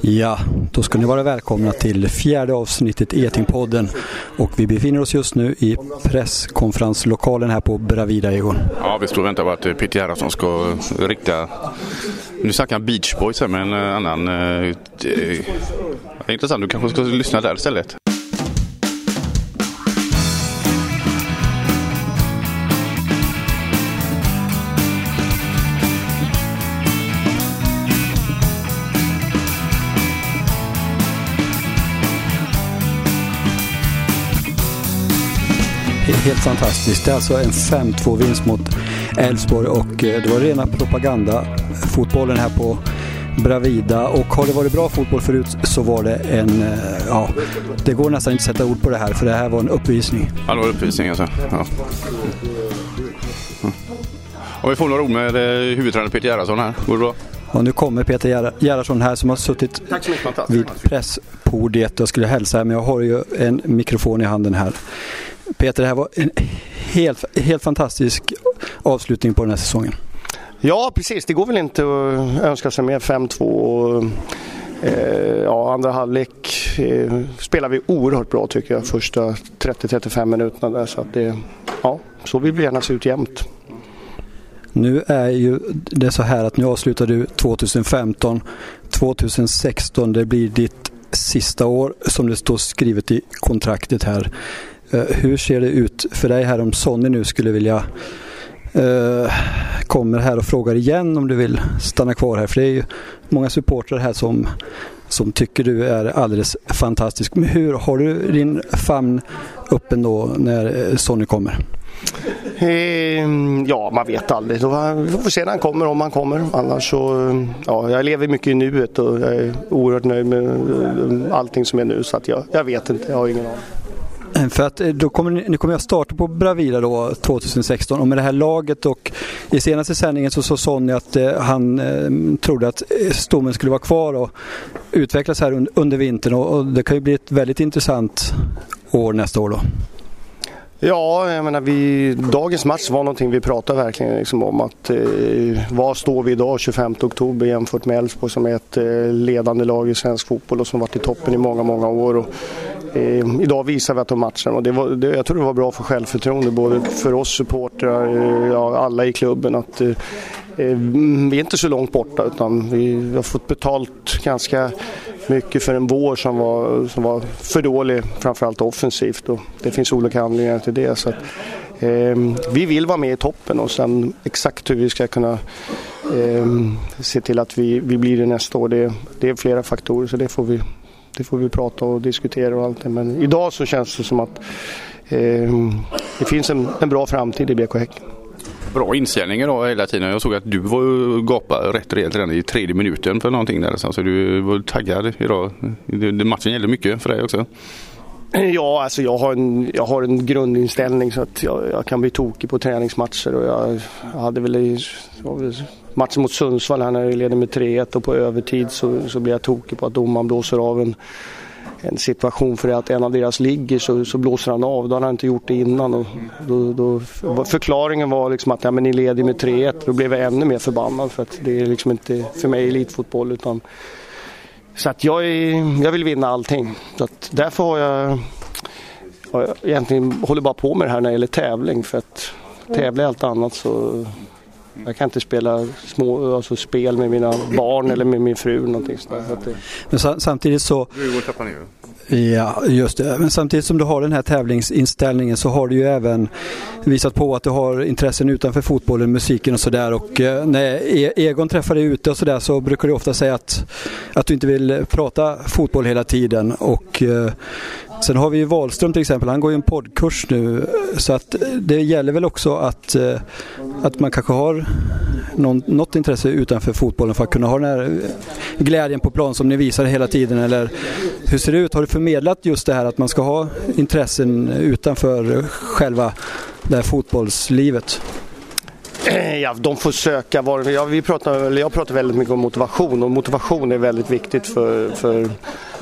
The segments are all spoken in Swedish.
Ja, då ska ni vara välkomna till fjärde avsnittet Etingpodden. Och vi befinner oss just nu i presskonferenslokalen här på Bravida Egon. Ja, vi står och väntar på att Peter Gerhardsson ska rikta... Nu snackar han Beach Boys här med en annan... Eh, det är intressant, du kanske ska lyssna där istället. Helt fantastiskt. Det är alltså en 5-2 vinst mot Elfsborg och eh, det var rena propaganda fotbollen här på Bravida och har det varit bra fotboll förut så var det en, eh, ja, det går nästan inte att sätta ord på det här för det här var en uppvisning. Ja, det var en uppvisning alltså. Ja. Om vi får några ord med eh, huvudtränare Peter Gerhardsson här, går det bra? Och nu kommer Peter Gerhardsson här som har suttit vid presspodiet Jag skulle hälsa men jag har ju en mikrofon i handen här. Peter, det här var en helt, helt fantastisk avslutning på den här säsongen. Ja, precis. Det går väl inte att önska sig mer 5-2. Eh, ja, andra halvlek eh, spelar vi oerhört bra tycker jag, första 30-35 minuterna där. Så att det, ja, så vill vi gärna se ut jämt. Nu är ju det så här att nu avslutar du 2015. 2016 det blir ditt sista år som det står skrivet i kontraktet här. Eh, hur ser det ut för dig här om Sonny nu skulle vilja eh, kommer här och frågar igen om du vill stanna kvar här. För det är ju många supportrar här som, som tycker du är alldeles fantastisk. Men hur har du din famn öppen då när eh, Sonny kommer? Ehm, ja, man vet aldrig. Vi får se när han kommer, om han kommer. Annars så, eh, ja, jag lever mycket i nuet och jag är oerhört nöjd med allting som är nu. Så att jag, jag vet inte, jag har ingen aning. För att eh, då kommer ni, nu kommer jag starta på Bravida då 2016 och med det här laget och i senaste sändningen så sa Sonny att eh, han eh, trodde att eh, stommen skulle vara kvar och utvecklas här under, under vintern och, och, det kan ju bli ett väldigt intressant år nästa år då. Ja, jag menar vi, dagens match var någonting vi pratade verkligen liksom om att eh, var står vi idag 25 oktober jämfört med Elfsborg som är ett eh, ledande lag i svensk fotboll och som varit i toppen i många, många år. Och, eh, idag visar vi att de matchar och det var, det, jag tror det var bra för självförtroende både för oss supportrar, eh, ja, alla i klubben att eh, eh, vi är inte så långt borta utan vi har fått betalt ganska mycket för en vår som var, som var för dålig, framförallt offensivt. Och det finns olika anledningar till det. Så att, eh, vi vill vara med i toppen och sen exakt hur vi ska kunna eh, se till att vi, vi blir det nästa år, det, det är flera faktorer så det får vi, det får vi prata och diskutera och allt det. Men idag så känns det som att eh, det finns en, en bra framtid i BK Häcken bra inställning idag hela tiden. Jag såg att du var gapa rätt rejält redan i tredje minuten för någonting där. Så du var taggad idag. Matchen gällde mycket för dig också. Ja, alltså jag har en, jag har en grundinställning så att jag, jag kan bli tokig på träningsmatcher och jag, jag hade väl i matchen mot Sundsvall här när jag leder med 3-1 och på övertid så, så blir jag tokig på att domaren blåser av en en situation för att en av deras ligger så, så blåser han av. Då har han inte gjort det innan. Och då, då, förklaringen var liksom att ja, men ni leder med 3-1. Då blev jag ännu mer förbannad för att det är liksom inte för mig elitfotboll utan så att jag, är, jag vill vinna allting. Så att därför har jag, har jag egentligen håller bara på med det här när det gäller tävling för att tävla i allt annat så jag kan inte spela små, alltså spel med mina barn eller med min fru. Någonting sådär. Men samtidigt så... Ja, just det. Men samtidigt som du har den här tävlingsinställningen så har du ju även visat på att du har intressen utanför fotbollen, musiken och sådär. Och eh, när e- Egon träffar dig ute och sådär så brukar du ofta säga att, att du inte vill prata fotboll hela tiden. Och eh, Sen har vi ju Wahlström till exempel, han går ju en poddkurs nu så att eh, det gäller väl också att, eh, att man kanske har någon, något intresse utanför fotbollen för att kunna ha den här eh, glädjen på plan som ni visar hela tiden eller hur ser det ut? Har du förmedlat just det här att man ska ha intressen utanför själva det här fotbollslivet? Ja, de får söka var, ja, vi pratar, jag pratar väldigt mycket om motivation och motivation är väldigt viktigt för, för,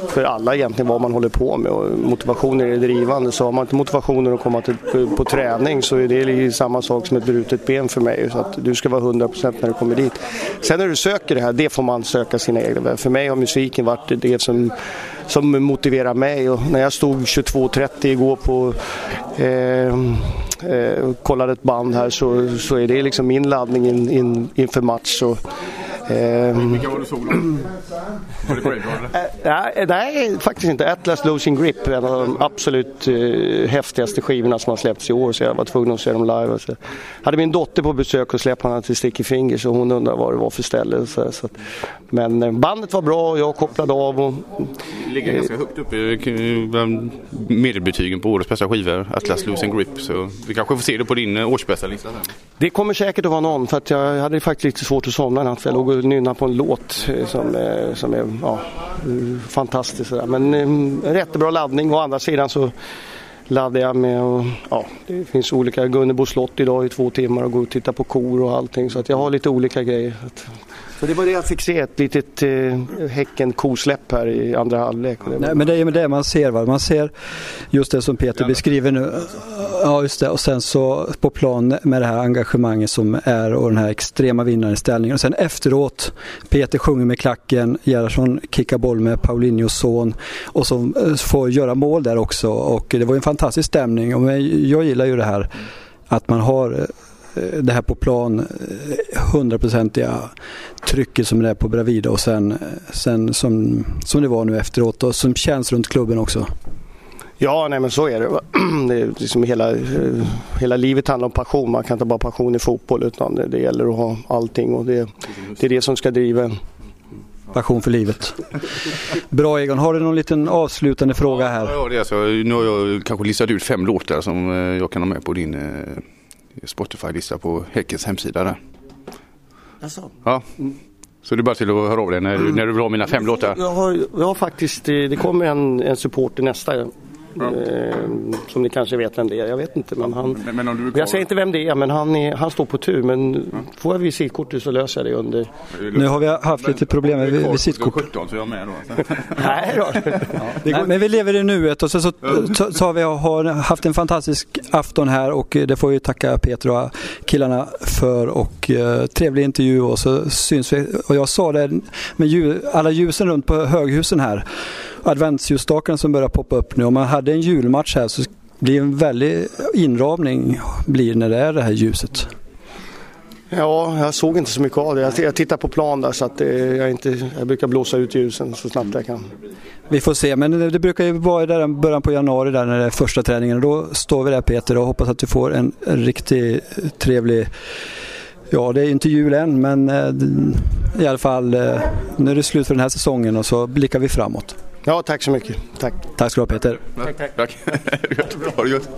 för alla egentligen vad man håller på med och motivation är det drivande så har man inte motivationen att komma till, på, på träning så är det samma sak som ett brutet ben för mig så att du ska vara 100% när du kommer dit. Sen när du söker det här, det får man söka sina egna. För mig har musiken varit det som som motiverar mig. Och när jag stod 22.30 igår på eh, eh, kollade ett band här så, så är det liksom min laddning in, in, inför match. Och, Eh, Vilka var du såg då? Var det Brave eller? Äh, nej, faktiskt inte. Atlas Losing Grip, en av de absolut uh, häftigaste skivorna som har släppts i år så jag var tvungen att se dem live. Och så. hade min dotter på besök och släppte henne till Sticky Fingers och hon undrade vad det var för ställe. Så, så men uh, bandet var bra och jag kopplade av. Och, ligger ganska högt upp i medelbetygen på årets bästa skivor, Atlas Losing Grip. Så vi kanske får se det på din årsbästa lista sen. Det kommer säkert att vara någon för att jag hade faktiskt lite svårt att somna natt för jag låg och nynna på en låt som, som är ja, fantastisk. Men ehm, en rätt bra laddning. Å andra sidan så laddar jag med och, ja, det finns olika Gunnebo slott idag i två timmar och gå och titta på kor och allting så att jag har lite olika grejer. Så det var det jag fick se, ett litet eh, Häcken-kosläpp här i andra halvlek. Nej, men det är det man ser. Va? Man ser just det som Peter beskriver nu. Ja, just det. Och sen så på plan med det här engagemanget som är och den här extrema vinnarställningen. Och sen efteråt, Peter sjunger med klacken, Gerhardsson kickar boll med Paulinhos son och som eh, får göra mål där också. Och det var en fantastisk stämning och jag gillar ju det här att man har Eh, det här på plan, eh, hundraprocentiga trycket som det är på Bravida och sen, eh, sen som, som det var nu efteråt och som känns runt klubben också. Ja, nej men så är det. det är liksom hela, hela livet handlar om passion. Man kan inte bara passion i fotboll utan det, det gäller att ha allting och det, det är det som ska driva en. Passion för livet. Bra Egon, har du någon liten avslutande fråga här? Ja, det är alltså, nu har jag kanske listat ut fem låtar som jag kan ha med på din Spotify-lista på Häckens hemsida där. Alltså. Ja. Så det är bara till att höra av dig när, när du vill ha mina fem låtar. Jag har, jag har faktiskt, det kommer en, en supporter nästa Ja. Eh, som ni kanske vet vem det är, jag vet inte. Men han, men, men jag säger inte vem det är men han, är, han står på tur. Men ja. får jag visitkortet så löser jag det under. Nu har vi haft lite problem med visitkort. 17 så jag är med då. Nej då. Nej, men vi lever i nuet och så, så, så, så har vi har haft en fantastisk afton här och det får vi tacka Peter och killarna för och uh, trevlig intervju och så syns vi. Och jag sa det med ljus, alla ljusen runt på höghusen här adventsljusstakarna som börjar poppa upp nu. Om man hade en julmatch här så blir en väldig inramning blir när det är det här ljuset. Ja, jag såg inte så mycket av det. Jag tittar på plan där så att jag, inte, jag brukar blåsa ut ljusen så snabbt jag kan. Vi får se, men det brukar ju vara där början på januari där när det är första träningen. Då står vi där Peter och hoppas att du får en, riktigt trevlig Ja, det är inte jul än men eh, i alla fall eh, nu är det slut för den här säsongen och så blickar vi framåt. Ja, tack så mycket. Tack. Tack ska du ha Peter. Tack, tack. tack. ha det gött.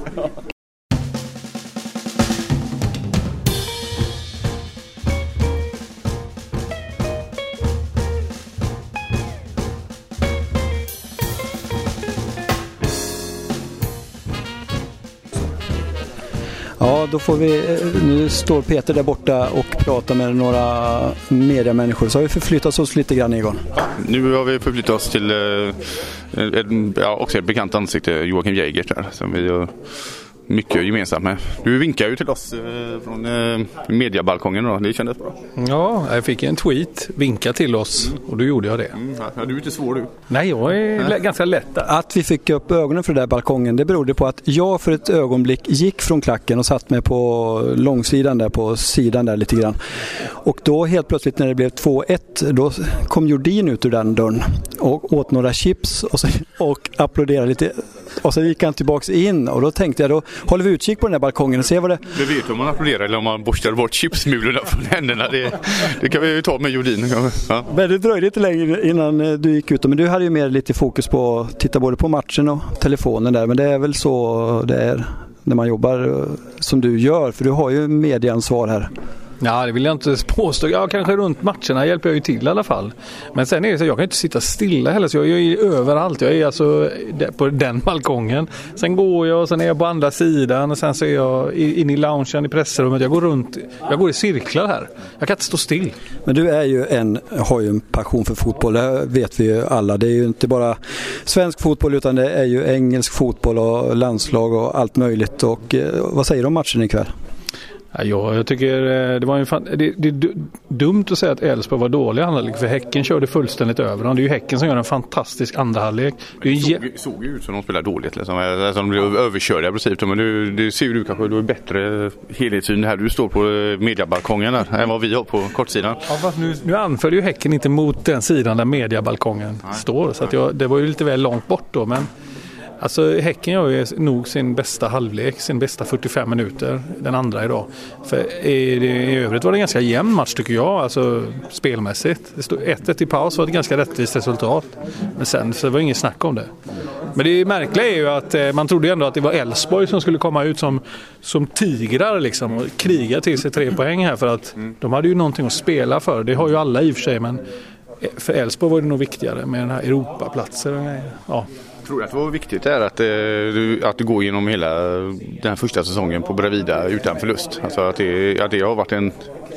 Ja, då får vi, eh, nu står Peter där borta och pratar med några mediamänniskor. Så har vi förflyttat oss lite grann Egon. Nu har vi förflyttat oss till eh, ett, ja, också ett bekant ansikte, Joakim Jägert här, Som vi mycket gemensamt med. Du vinkar ju till oss eh, från eh, mediabalkongen då. Det kändes bra. Ja, jag fick en tweet. Vinka till oss och då gjorde jag det. Mm, ja, du är inte svår du. Nej, jag är Nej. ganska lätt. Att vi fick upp ögonen för den där balkongen det berodde på att jag för ett ögonblick gick från klacken och satt mig på långsidan där på sidan där lite grann. Och då helt plötsligt när det blev 2-1 då kom Jordin ut ur den dörren och åt några chips och, så, och applåderade lite. Och så gick han tillbaks in och då tänkte jag då håller vi utkik på den här balkongen och ser vad det... Det vet om man applåderar eller om man borstar bort chipsmulorna från händerna. Det, det kan vi ju ta med Jordin. Ja. Men det dröjde inte länge innan eh, du gick ut. Men du hade ju mer lite fokus på att titta både på matchen och telefonen där. Men det är väl så det är när man jobbar eh, som du gör. För du har ju medieansvar här. Ja, det vill jag inte påstå. Ja, kanske runt matcherna hjälper jag ju till i alla fall. Men sen är det så jag kan inte sitta stilla heller så jag är överallt. Jag är alltså på den balkongen. Sen går jag och sen är jag på andra sidan och sen så är jag inne i loungen i pressrummet. Jag går runt. Jag går i cirklar här. Jag kan inte stå still. Men du är ju en, har ju en passion för fotboll. Det vet vi ju alla. Det är ju inte bara svensk fotboll utan det är ju engelsk fotboll och landslag och allt möjligt. Och eh, vad säger du om matchen ikväll? Ja, jag tycker eh, det var en fan, det, det, det, dumt att säga att Elfsborg var dåliga andra för Häcken körde fullständigt över dem. Det är ju Häcken som gör en fantastisk andra halvlek. Det såg, såg ju ut som de spelade dåligt. Liksom. Alltså, de blev överkörda i princip. Men du, du ser ju du kanske du har bättre helhetssyn här du står på eh, mediabalkongen där, än vad vi har på kortsidan. Ja, fast nu, nu anföll ju Häcken inte mot den sidan där mediabalkongen Nej. står. Så att jag, det var ju lite väl långt bort då. Men Alltså Häcken gör ju nog sin bästa halvlek, sin bästa 45 minuter, den andra idag. För i, i övrigt var det en ganska jämn match tycker jag, alltså spelmässigt. Det stod 1-1 i paus var ett ganska rättvist resultat. Men sen så var det inget snack om det. Men det märkliga är ju att eh, man trodde ändå att det var Elfsborg som skulle komma ut som, som tigrar liksom och kriga till sig tre poäng här för att mm. de hade ju någonting att spela för. Det har ju alla i och för sig men för Elfsborg var det nog viktigare med den här Europaplatsen och grejer. Ja tror att det var viktigt är att, eh, att du går genom hela den här första säsongen på Bravida utan förlust. Alltså att det, att det har varit en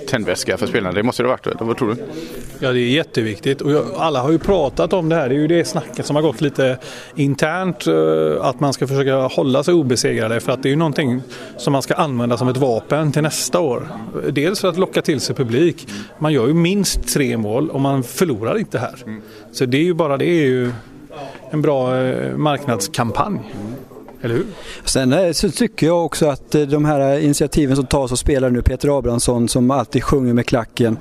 tändväska för spelarna. Det måste det ha varit. Vad tror du? Ja, det är jätteviktigt. Och alla har ju pratat om det här. Det är ju det snacket som har gått lite internt. Eh, att man ska försöka hålla sig obesegrade. För att det är ju någonting som man ska använda som ett vapen till nästa år. Dels för att locka till sig publik. Man gör ju minst tre mål och man förlorar inte här. Så det är ju bara det är ju en bra eh, marknadskampanj. Eller hur? Sen eh, så tycker jag också att eh, de här initiativen som tas och spelar nu, Peter Abrahamsson som alltid sjunger med klacken.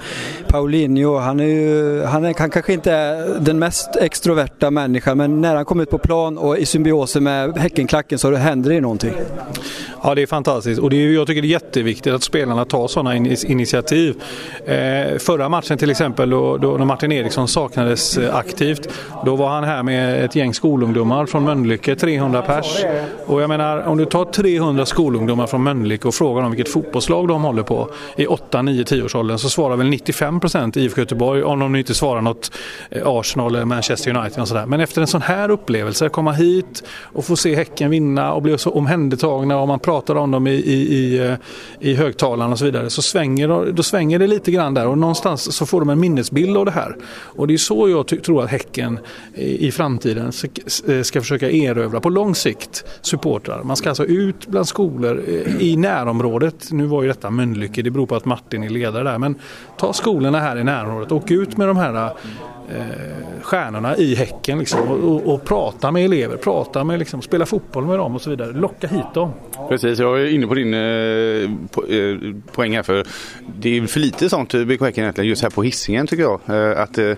Paulinho, han är ju, han, är, han kanske inte är den mest extroverta människan men när han kommer ut på plan och i symbiosen med Häckenklacken så händer det någonting. Ja, det är fantastiskt och det är, jag tycker det är jätteviktigt att spelarna tar sådana initiativ. Eh, förra matchen till exempel då, då Martin Eriksson saknades eh, aktivt, då var han här med ett gäng skolungdomar från Mölnlycke, 300 pers. Och jag menar, om du tar 300 skolungdomar från Mölnlycke och frågar dem vilket fotbollslag de håller på i 8, 9, 10 årsåldern så svarar väl 95 procent IFK Göteborg om de inte svarar något eh, Arsenal eller Manchester United och sådär. Men efter en sån här upplevelse, komma hit och få se Häcken vinna och bli så omhändertagna och man pratar om dem i, i, i, eh, i högtalarna och så vidare så svänger, då svänger det lite grann där och någonstans så får de en minnesbild av det här. Och det är så jag tror att Häcken i, i framtiden ska, eh, ska försöka erövra på lång sikt supportrar. Man ska alltså ut bland skolor eh, i närområdet. Nu var ju detta Mölnlycke, det beror på att Martin är ledare där. Men ta skolorna här i närområdet, åk ut med de här eh, eh, stjärnorna i Häcken liksom, och, och, och, prata med elever, prata med, liksom, spela fotboll med dem och så vidare. Locka hit dem. Precis, jag är inne på din eh, po eh, poäng här för det är för lite sånt eh, BK Häcken egentligen just här på hissingen tycker jag. Eh, att, eh,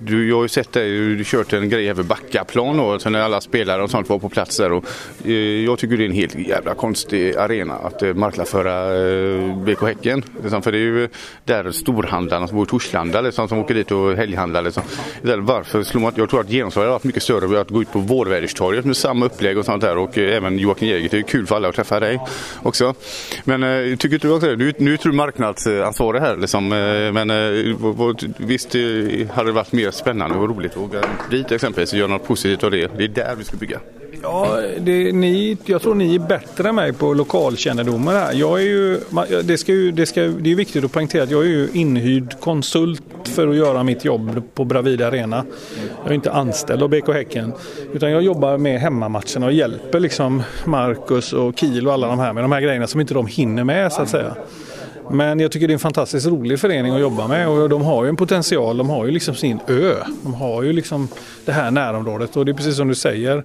du, jag har ju sett dig, du kört en grej över Backaplan då, så när alla spelare och sånt var på plats där. Och, eh, jag tycker det är en helt jävla konstig arena att eh, marknadsföra eh, BK Häcken. Liksom, för det är ju där storhandlarna som bor i Torslanda liksom, som åker dit och helghandlar. Liksom. Varför slår man Jag tror att genomslaget har varit mycket större att gå ut på Vårväderstorget med samma upplägg och sånt där. Och eh, även Joakim Jäger, det är kul för alla att träffa dig också. Men eh, tycker inte du också det? Nu, nu tror du marknadsansvarig här liksom. Eh, men visst hade det varit mer spännande och roligt att åka dit exempelvis och göra något positivt av det. Det är där vi ska bygga. Ja, det, ni, jag tror ni är bättre än mig på lokalkännedomar här. Jag är ju, det, ska ju, det, ska, det är viktigt att poängtera att jag är ju inhyrd konsult för att göra mitt jobb på Bravida Arena. Jag är inte anställd av BK Häcken. Utan jag jobbar med hemmamatcherna och hjälper liksom Marcus och Kiel och alla de här med de här grejerna som inte de hinner med så att säga. Men jag tycker det är en fantastiskt rolig förening att jobba med och de har ju en potential. De har ju liksom sin ö. De har ju liksom det här närområdet och det är precis som du säger.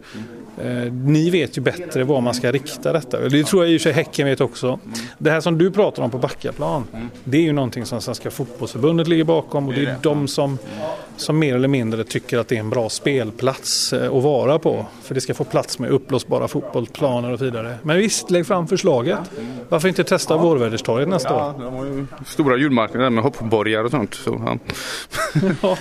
Eh, ni vet ju bättre var man ska rikta detta. Det tror jag i och för sig Häcken vet också. Det här som du pratar om på Backaplan. Det är ju någonting som Svenska fotbollsförbundet ligger bakom och det är de som, som mer eller mindre tycker att det är en bra spelplats eh, att vara på. För det ska få plats med uppblåsbara fotbollsplaner och så vidare. Men visst, lägg fram förslaget. Varför inte testa. Vårväderstorget nästa ja? De har ju stora julmarknader med hoppborgar och sånt. Så, ja. ja.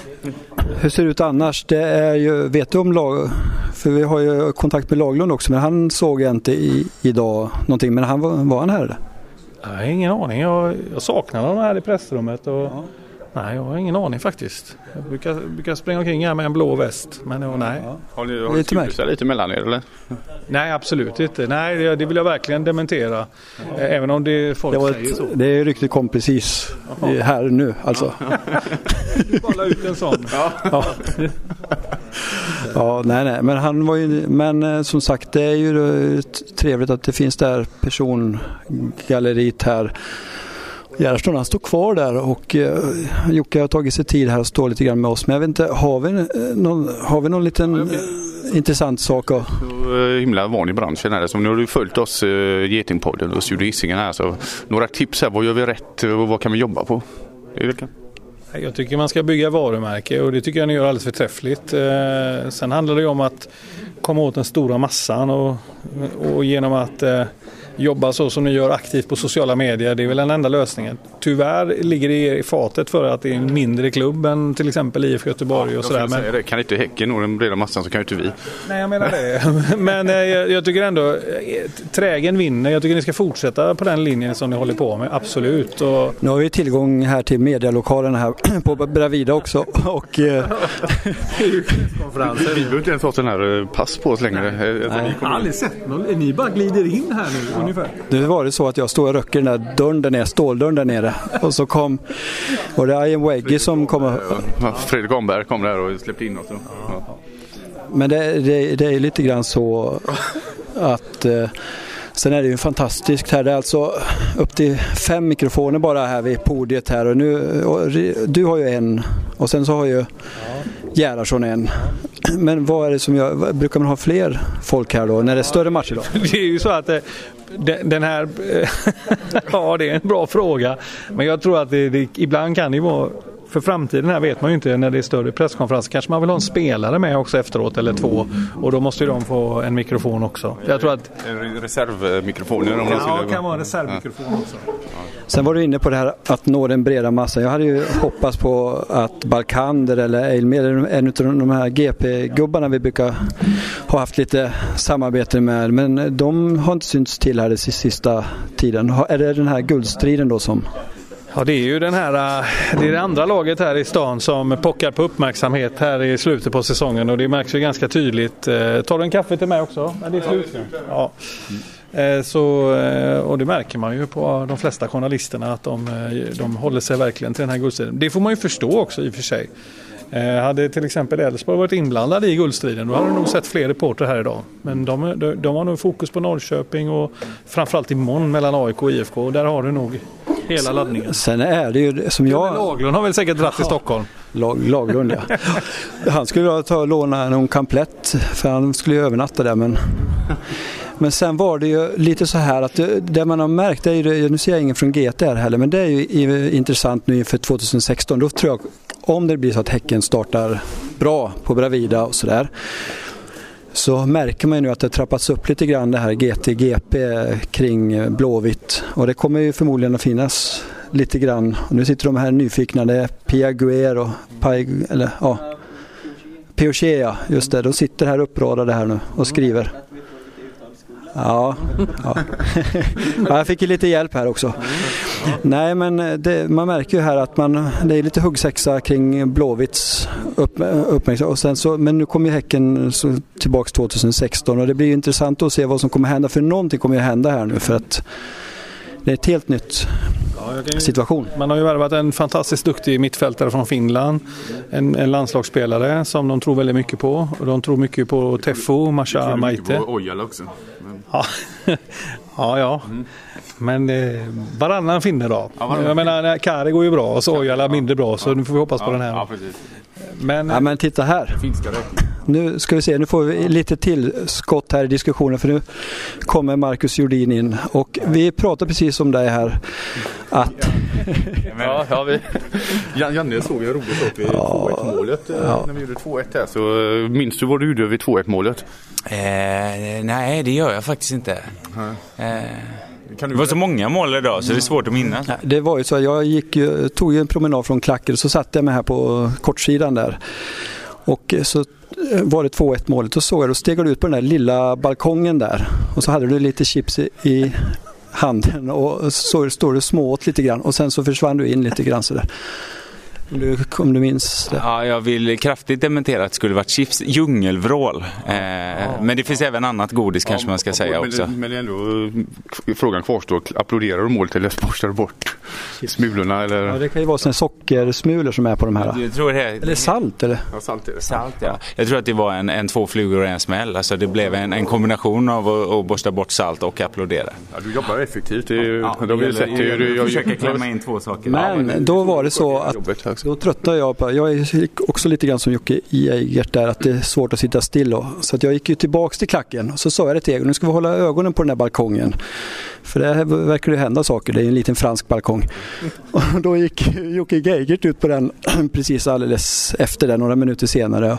Hur ser det ut annars? Det är ju, vet du om lag... För vi har ju kontakt med Laglund också men han såg jag inte i, idag någonting. Men han var, var han här? Jag har ingen aning. Jag, jag saknar honom här i pressrummet. Och, ja. Nej, jag har ingen aning faktiskt. Jag brukar, brukar springa omkring här med en blå väst. Men jag, nej. Ja. Har ni, har lite, lite, lite mellan er eller? Nej, absolut inte. Nej, det vill jag verkligen dementera. Även om det folk det säger ett, så. Det ryktet kom precis Aha. här nu alltså. du bara ut en sån. Ja. ja. ja, nej, nej. Men han var ju, men eh, som sagt det är ju trevligt att det finns där persongalleriet här Gerhardsson han står kvar där och eh, Jocke har tagit sig tid här och står lite grann med oss. Men jag vet inte, har vi, eh, någon, har vi någon liten eh, intressant sak? att... Så himla van i branschen här. Så nu har du följt oss, eh, Getingpodden och Studio Hisingen här. Så några tips här, vad gör vi rätt och vad kan vi jobba på? Jag tycker man ska bygga varumärke och det tycker jag ni gör alldeles förträffligt. Eh, sen handlar det om att komma åt den stora massan och, och genom att eh, jobba så som ni gör aktivt på sociala medier. Det är väl den enda lösningen. Tyvärr ligger det i fatet för att det är en mindre klubb än till exempel IFK Göteborg. Ja, och sådär. Men... Det. Kan inte Häcken nå den breda massan så kan ju inte vi. Nej, jag menar det. Men eh, jag, jag, tycker ändå eh, trägen vinner. Jag tycker ni ska fortsätta på den linjen som ni håller på med. Absolut. Och... Nu har vi tillgång här till medialokalen här på Bravida också. Och, eh, vi behöver inte ens ha sån här pass på oss längre. Nej. Jag har aldrig sett någon. Ni bara glider in här nu ungefär. Nu var det så att jag stod och röcker den där dörren där nere, ståldörren där nere. Och så kom, var det Ian Weggy som kom? Fredrik Omberg kom där och släppte in oss. Ja. Men det, det, det, är lite grann så att eh, Sen är det ju fantastiskt här. Det är alltså upp till fem mikrofoner bara här vid podiet här. Och nu, och du har ju en och sen så har ju Gerhardsson en. Men vad är det som gör, brukar man ha fler folk här då när det är större matcher då? Det är ju så att eh, den här, ja det är en bra fråga. Men jag tror att det, det, ibland kan det vara för framtiden här vet man ju inte när det är större presskonferenser. Kanske man vill ha en spelare med också efteråt eller två. Och då måste ju de få en mikrofon också. Jag tror att... Reservmikrofoner? Om ja, det kan vara en reservmikrofon ja. också. Sen var du inne på det här att nå den breda massan. Jag hade ju hoppats på att Balkander eller Eilmer, en av de här GP-gubbarna vi brukar ha haft lite samarbete med. Men de har inte synts till här den sista tiden. Är det den här guldstriden då som Ja, det är ju den här, äh, det är det andra laget här i stan som pockar på uppmärksamhet här i slutet på säsongen och det märks ju ganska tydligt. Äh, tar du en kaffe till mig också? Är det slut nu? Ja. Äh, så, och det märker man ju på de flesta journalisterna att de, de håller sig verkligen till den här guldstriden. Det får man ju förstå också i och för sig. Hade till exempel Elfsborg varit inblandade i guldstriden då hade du nog sett fler reporter här idag. Men de, de, de har nog fokus på Norrköping och framförallt imorgon mellan AIK och IFK. Där har du nog hela laddningen. Sen är det ju som jag... Laglund har väl säkert dratt till Stockholm. Lag, Laglund ja. Han skulle vilja ta och låna någon kamplett för han skulle ju övernatta där men men sen var det ju lite så här att det, det man har märkt, är ju, nu ser jag ingen från GT här heller, men det är ju intressant nu inför 2016. Då tror jag, om det blir så att Häcken startar bra på Bravida och sådär, så märker man ju nu att det trappats upp lite grann det här GTGP kring Blåvitt. Och det kommer ju förmodligen att finnas lite grann. Och nu sitter de här nyfikna, det är Pia Guer och Pai, eller ja, just det. De sitter här uppradade här nu och skriver. Ja, ja. jag fick ju lite hjälp här också. Nej men det, man märker ju här att man, det är lite huggsexa kring Blåvitts upp, uppmärksamhet. Och sen så, men nu kommer ju Häcken tillbaks 2016 och det blir intressant att se vad som kommer hända. För någonting kommer ju hända här nu för att det är ett helt nytt ja, situation. Man har ju värvat en fantastiskt duktig mittfältare från Finland. En, en landslagsspelare som de tror väldigt mycket på. Och de tror mycket på Teffo, Masha Maite. Ojala också. Ja. ja, ja. Mm. Men eh, varannan finne då. Ja, varannan jag menar, Kari går ju bra och så Ojala mindre bra så nu får vi hoppas på den här. Men, ja, men titta här. Nu ska vi se, nu får vi lite tillskott här i diskussionen för nu kommer Marcus Jordin in och vi pratar precis om det här att... ja, ja, vi... Janne såg ju roligt upp vid ja, 2-1 målet eh, ja. när vi gjorde 2-1 här så eh, minns du vad du gjorde vid 2-1 målet? Eh, nej, det gör jag faktiskt inte. Eh, det var så många mål idag så det är svårt att minnas. Det var ju så, jag gick, tog ju en promenad från Klacker och så satte jag mig här på kortsidan där. Och så var det 2-1 målet och såg jag, då steg du ut på den där lilla balkongen där och så hade du lite chips i, handen och så står du smååt lite grann och sen så försvann du in lite grann sådär. Om du, om du minns det. Ja, jag vill kraftigt dementera att det skulle varit chips. Djungelvrål. Eh, men det finns även annat godis kanske man ska säga också. Men, men ändå, frågan kvarstår. Applåderar du målet eller borstar du bort smulorna? Eller? Ja, det kan ju vara såna sockersmulor som är på de här. Jag tror det, eller salt eller? Ja, salt är det. Salt, ja. Jag tror att det var en, en två flugor och en smäll. Alltså det blev en, en kombination av att, att borsta bort salt och applådera. Ja, du jobbar effektivt. Det, Ja, det har vi jag, sett. jag, försöker klämma in två saker. Men då var det så att Jobbet, då tröttnade jag på, jag är också lite grann som Jocke Geigert där, att det är svårt att sitta still. Då. Så att jag gick ju tillbaks till klacken och så sa jag det till Egon, nu ska vi hålla ögonen på den här balkongen. För det verkar det hända saker, det är en liten fransk balkong. Och då gick Jocke Geigert ut på den precis alldeles efter det, några minuter senare.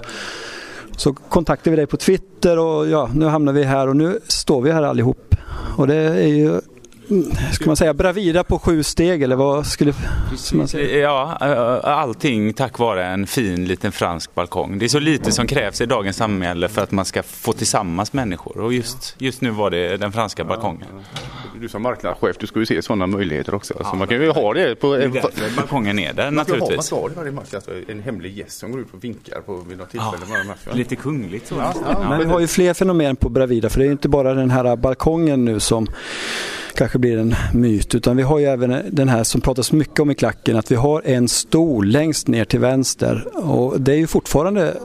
Så kontaktade vi dig på Twitter och ja, nu hamnar vi här och nu står vi här allihop. Och det är ju ska man säga bravida på sju steg eller vad skulle man säga? Ja, allting tack vare en fin liten fransk balkong. Det är så lite som krävs i dagens samhälle för att man ska få tillsammans människor och just, just nu var det den franska balkongen. Du som marknadschef, du ska ju se sådana möjligheter också. Så man kan ju ha det på... Det är balkongen är där Man ska ha naturligtvis. i varje match. Alltså en hemlig gäst som går ut och vinkar på vid något tillfälle. Ja, match, lite kungligt så. Men vi har ju fler fenomen på Bravida för det är ju inte bara den här balkongen nu som kanske blir en myt utan vi har ju även den här som pratas mycket om i klacken att vi har en stol längst ner till vänster och det är ju fortfarande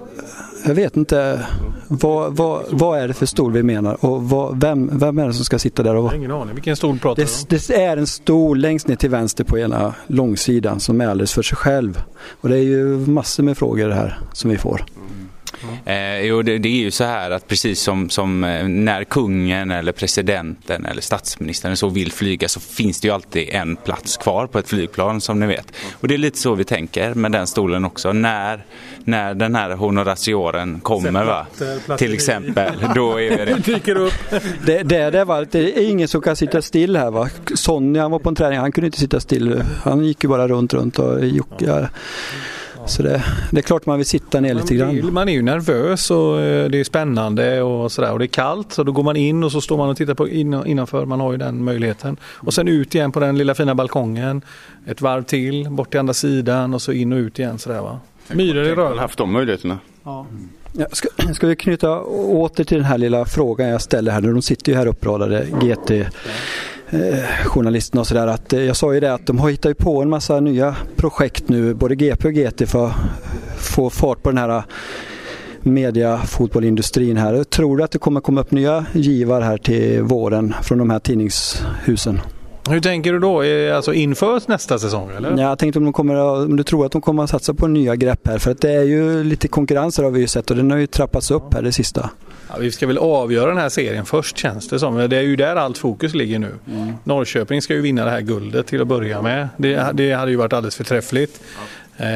jag vet inte vad, vad, vad är det för stol vi menar och vad, vem, vem är det som ska sitta där? Och, Jag har ingen aning. Vilken stol pratar du om? det, är en stol längst ner till vänster på ena långsidan som är alldeles för sig själv. Och det är ju massor med frågor här som vi får. Eh, jo, det, det är ju så här att precis som, som eh, när kungen eller presidenten eller statsministern så vill flyga så finns det ju alltid en plats kvar på ett flygplan som ni vet. Och det är lite så vi tänker med den stolen också. När, när den här honoracioren kommer va, till exempel, då är det Dyker upp. Det, det, det, var, det är ingen som kan sitta still här va. Sonny han var på en träning, han kunde inte sitta still. Han gick ju bara runt runt och Jocke. Så det, det är klart man vill sitta ner lite Man, grann. man är ju nervös och eh, det är spännande och sådär. Och det är kallt så då går man in och så står man och tittar på in, innanför. Man har ju den möjligheten. Och sen ut igen på den lilla fina balkongen. Ett varv till, bort till andra sidan och så in och ut igen sådär va. Myror i rörelse. haft de möjligheterna. Ja, ska, ska vi knyta åter till den här lilla frågan jag ställer här nu. De sitter ju här uppradade, GT eh, journalisterna och sådär. Att, eh, jag sa ju det att de har hittat på en massa nya projekt nu, både GP och GT för att få fart på den här mediafotbollindustrin här. Tror du att det kommer komma upp nya givar här till våren från de här tidningshusen? Hur tänker du då? Alltså inför nästa säsong eller? Jag tänkte om, de kommer, om du tror att de kommer att satsa på nya grepp här för att det är ju lite konkurrens här har vi ju sett och den har ju trappats upp här det sista. Ja, vi ska väl avgöra den här serien först känns det som. Det är ju där allt fokus ligger nu. Norrköping ska ju vinna det här guldet till att börja med. Det, det hade ju varit alldeles förträffligt. Eh,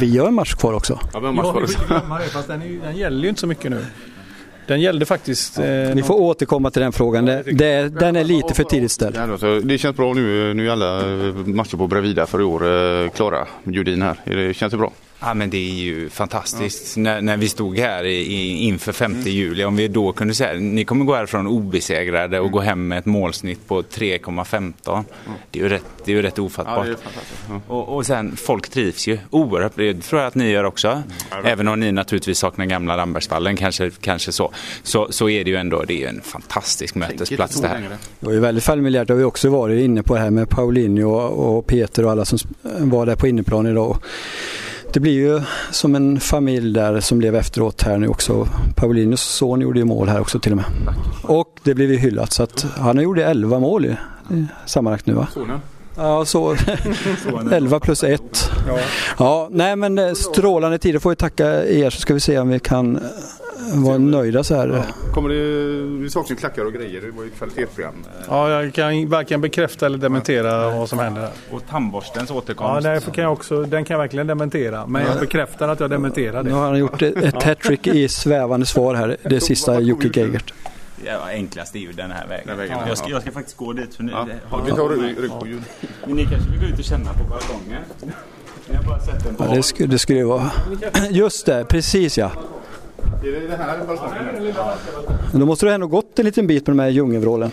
Vi har en match kvar också. Ja, men Ja, match var vi det. får inte glömma det, fast den, är, den gäller ju inte så mycket nu. Den gällde faktiskt... Eh, Vi får återkomma till den frågan. Det, det, den är lite för tidigt ställd. Ja, det känns bra nu. Nu är alla matcher på Bravida för i år eh, klara. Judin här. Känns det bra? Ja men det är ju fantastiskt. När, när vi stod här i, i, inför 5 juli, om vi då kunde säga ni kommer gå härifrån obesegrade och gå hem med ett målsnitt på 3,15. Det är ju rätt, det är ju rätt ofattbart. fantastiskt. Ja. Och, och sen, folk trivs ju oerhört. Det tror jag att ni gör också. Även om ni naturligtvis saknar gamla Lambertsvallen, kanske, kanske så. så. Så är det ju ändå, det är ju en fantastisk mötesplats det här. Det var ju väldigt familjärt. Det har vi också varit inne på det här med Paulinho och, och Peter och alla som var där på inneplan idag. Det blir ju som en familj där som blev efteråt här nu också. Paulinhos son gjorde ju mål här också till och med. Och det blev ju hyllat så att han har gjort 11 mål i, sammanlagt nu va? Sonen? Ja, så 11 plus 1. Ja, nej men eh, strålande tider. Får vi tacka er så ska vi se om vi kan vara nöjda så här. Kommer det, det saknas ju klackar och grejer. Det var ju ett kvalitetsprogram. ja, jag kan varken bekräfta eller dementera vad som händer. Och tandborstens Ja, återkomst. därför kan jag också, den kan jag verkligen dementera. Men jag bekräftar att jag dementerar Nu det. har han gjort ett, hattrick i svävande svar här. Det sista Jocke Geigert. Ja, enklast är ju den här vägen. Den vägen, jag, ska, ja. jag ska faktiskt gå dit för nu. Ja. har- Vi tar rygg rygg på ljud. Men ni kanske vill gå ut och känna på balkongen? Jag har bara sett den på Ja, det, skulle, det skulle ju vara... Just det, precis ja. Är det här då måste du ändå gått en liten bit med de här djungelvrålen.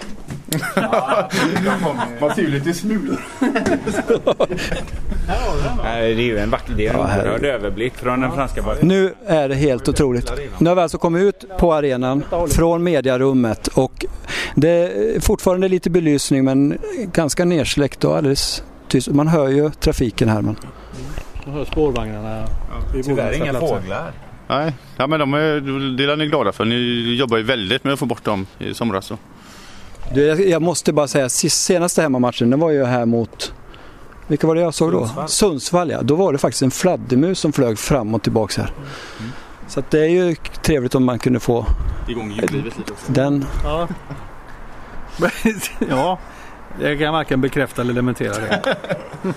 Man ser ju lite smulor. det är ju en vacker, det är en oerhörd överblick från den franska balkongen. Nu är det helt otroligt. Nu har vi alltså kommit ut på arenan från mediarummet och det är fortfarande lite belysning men ganska nersläckt och alldeles tyst. Man hör ju trafiken här. Men... Man hör spårvagnarna. Tyvärr inga fåglar. Nej, ja, men de är, det är ni glada för. Ni jobbar ju väldigt med att få bort dem i somras. Så. Du, jag, måste bara säga, senaste hemmamatchen den var ju här mot vilka var det jag såg då? Sundsvall. Sundsvall ja. Då var det faktiskt en fladdermus som flög fram och tillbaks här. Så att det är ju trevligt om man kunde få Igång djurlivet lite också. den. Ja. ja, jag kan varken bekräfta eller dementera det.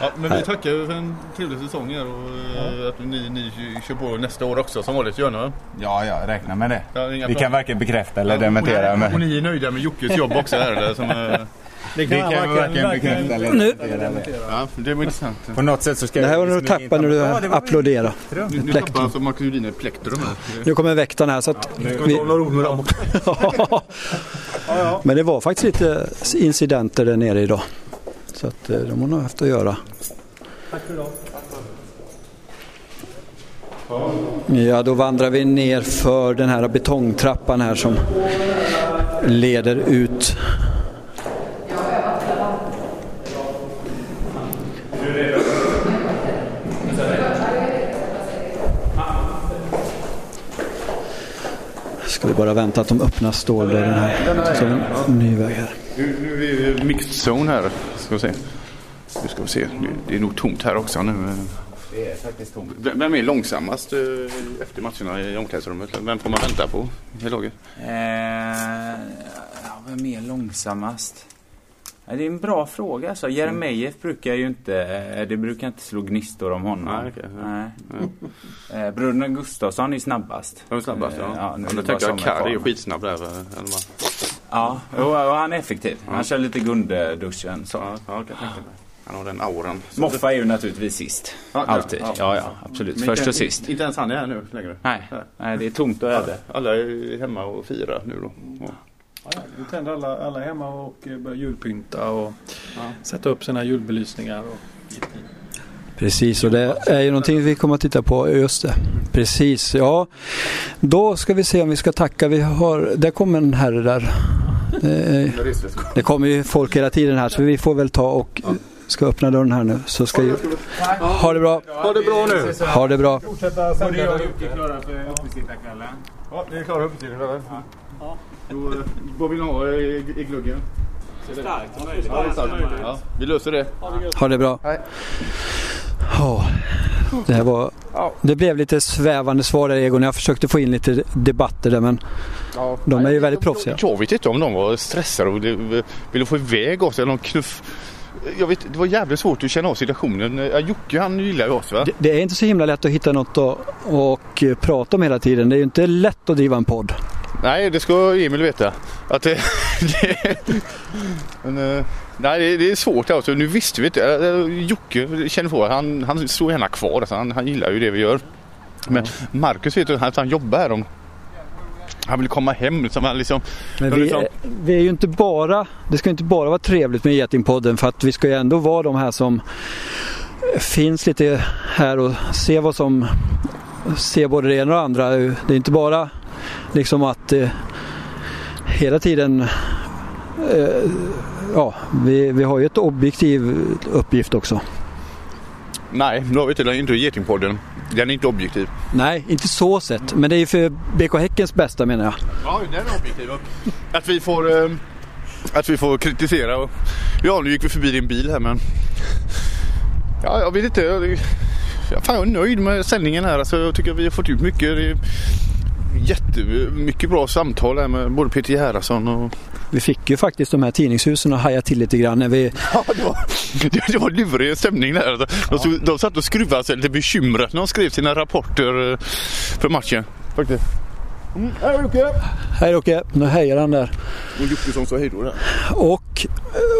Ja, men vi tackar för en trevlig säsong här och eh, att ni, ni kör på nästa år också som vanligt. Gör ni va? Ja, ja, räkna med det. Ja, Vi kan planer. varken bekräfta eller dementera. Och Men... ni är nöjda med Jockes jobb också här eller? Som, Det Det kan vi varken bekräfta eller Nu. ja, det var intressant. På något sätt så ska Det här var när du tappade när du Ja, applåderade. Nu, nu tappar alltså Marcus Rudin plektrum här. Nu kommer väktaren här så att vi... Men det var faktiskt lite incidenter där nere idag. Så att eh, de har nog haft att göra. Ja, då vandrar vi ner för den här betongtrappan här som leder ut. Ska vi bara vänta att de öppnar ståldörren här. Så en ny väg här. Nu, nu är vi i mixed zone här. Ska vi se. Nu ska vi se. Det är nog tomt här också nu. Det är faktiskt tomt. Vem är långsammast eh, efter matcherna i omklädningsrummet? Vem får man vänta på i laget? Eh, ja, vem är långsammast? Ja, det är en bra fråga. Alltså. Jeremejeff brukar ju inte, eh, det brukar inte slå gnistor om honom. Nej, ja. Nej. Eh, Bröderna Gustafsson är snabbast. De är snabbast ja. Eh, ja, nu är nu bara tänker jag. Kari är skitsnabb där. Eller? Ja, och, han är effektiv. Han kör lite Gunde-duschen. Så. Ja, ja. Han har den auran. Moffa är ju naturligtvis sist. Ja, ja, Alltid. ja. Ja, ja, absolut. Men Först inte- och sist. Inte ens han är här nu längre. Nej, nej det är tomt och öde. Alla är hemma och firar nu då. Ja. Nu tänder alla, alla hemma och eh, börjar julpynta och sätta upp sina julbelysningar. Och... Precis, och det är ju någonting vi kommer att titta på. Just det. Precis, ja. Då ska vi se om vi ska tacka. Vi har, där kommer en herre där. Eh, Det kommer ju folk hela tiden här så vi får väl ta och ska öppna dörren här nu. Så ska ju... Ha det bra. Ha det bra nu! Ha det bra. Fortsätta klara för uppesittarkvällen. Ja, ni är klara uppe till det där. Ja. Då, eh, vad vill ni ha i, i gluggen? Starkt som Ja, det är sant. Ja, vi löser det. Ha det bra. Hej. Ja, det, här var, det blev lite svävande svar där Egon. Jag försökte få in lite debatter där men Ja. de är ju väldigt proffsiga. Jag vet inte om de var stressade och ville- ville få iväg oss eller någon knuff. Jag vet, det var jävligt svårt att känna av situationen. Ja, Jocke han gillar ju oss va? Det, det är inte så himla lätt att hitta något att och eh, prata om hela tiden. Det är ju inte lätt att driva en podd. Nej, det ska Emil veta. Att det, det, men, eh, nej, det, är svårt alltså. Nu visste vi inte. Eh, Jocke känner på han, han står gärna kvar. Alltså, han, han gillar ju det vi gör. Men Marcus vet ju att han jobbar här. Om, han vill komma hem. Så han liksom, Men vi, liksom. är- vi är ju inte bara, det ska inte bara vara trevligt med Getingpodden för att vi ska ju ändå vara de här som finns lite här och se vad som ser både det ena och det andra. Det är inte bara liksom att eh, hela tiden eh, ja, vi, vi har ju ett objektiv uppgift också. nej, nu har vi är inte Getingpodden. Den är inte objektiv. Nej, inte så sett, men det är ju för BK Häckens bästa menar jag. Ja, den är objektiv. Att vi får, eh, att vi får kritisera. Ja, nu gick vi förbi din bil här men... Ja, jag vet inte. Jag, jag, fan, jag är nöjd med sändningen här. Alltså, jag tycker vi har fått ut mycket. Jättemycket bra samtal här med både Peter Gerhardsson och... Vi fick ju faktiskt de här tidningshusen att haja till lite grann när vi Ja, det var, det, det var lurig stämning där. De, stod, de satt och skruvade sig lite bekymrat när de skrev sina rapporter eh, för matchen. Faktiskt. Mm, hej Jocke! Hej Jocke, nu hejar han där. Och Jocke som sa hej då där. Och,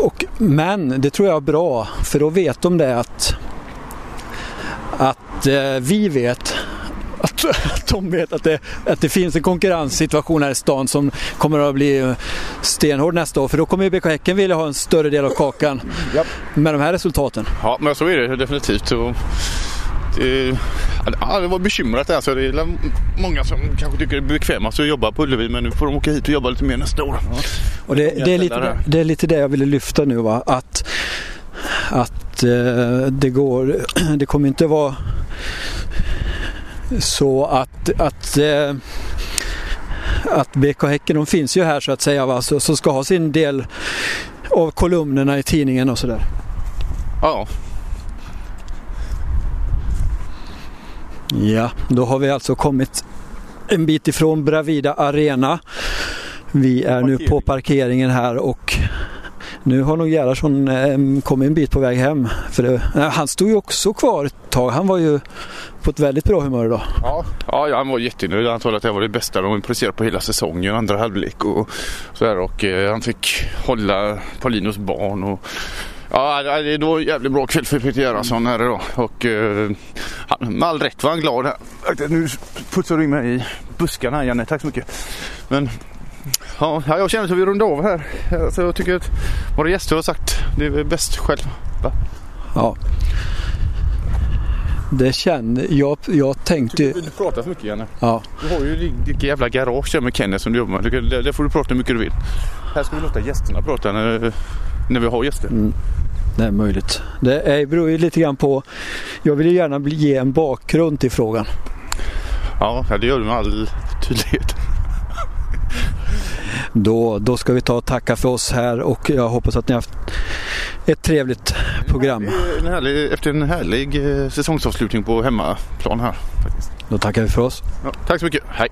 och, men det tror jag är bra för då vet de det att, att eh, vi vet att att de vet att det, att det finns en konkurrenssituation här i stan som kommer att bli stenhård nästa år. För då kommer ju BK Häcken vilja ha en större del av kakan Japp. med de här resultaten. Ja, men så är det definitivt. Och det, ja, det var bekymrat alltså. Det är många som kanske tycker det är bekvämast att jobba på Ullevi men nu får de åka hit och jobba lite mer nästa år. Och det, det, är, lite, det, det är lite det jag ville lyfta nu. Va? Att, att eh, det går, det kommer inte vara så att, att eh, att BK Häcken, de finns ju här så att säga, va? Så, så ska ha sin del av kolumnerna i tidningen och sådär. Ja. Ja, då har vi alltså kommit en bit ifrån Bravida Arena. Vi är nu på parkeringen här och nu har nog Gerhardsson eh, kommit en bit på väg hem. För det, eh, han stod ju också kvar ett tag. Han var ju på ett väldigt bra humör idag. Ja, ja han var jättenöjd. Han sa att det var det bästa de presterat på hela säsongen, andra halvlek och sådär. Och eh, han fick hålla Paulinos barn och Ja, det var en jävligt bra kväll för Peter Gerhardsson här idag. Och eh, med all rätt var han glad här. Nu putsar du in mig i buskarna Janne, tack så mycket. Men ja, jag känner att vi rundar av här. Alltså, jag tycker att våra gäster har sagt det är bäst själv. Va? Ja. Det känner jag. Jag tänkte. Du pratar för mycket Janne. Ja. Du har ju ditt jävla garage där med Kenneth som du jobbar med. Där får du prata hur mycket du vill. Här ska vi låta gästerna prata när, när vi har gäster. Mm. Det är möjligt. Det är, beror ju lite grann på. Jag vill ju gärna ge en bakgrund till frågan. Ja, det gör du med all tydlighet. Då, då ska vi ta och tacka för oss här och jag hoppas att ni har haft ett trevligt program. En härlig, efter en härlig eh, säsongsavslutning på hemmaplan här. Faktiskt. Då tackar vi för oss. Ja, tack så mycket. Hej!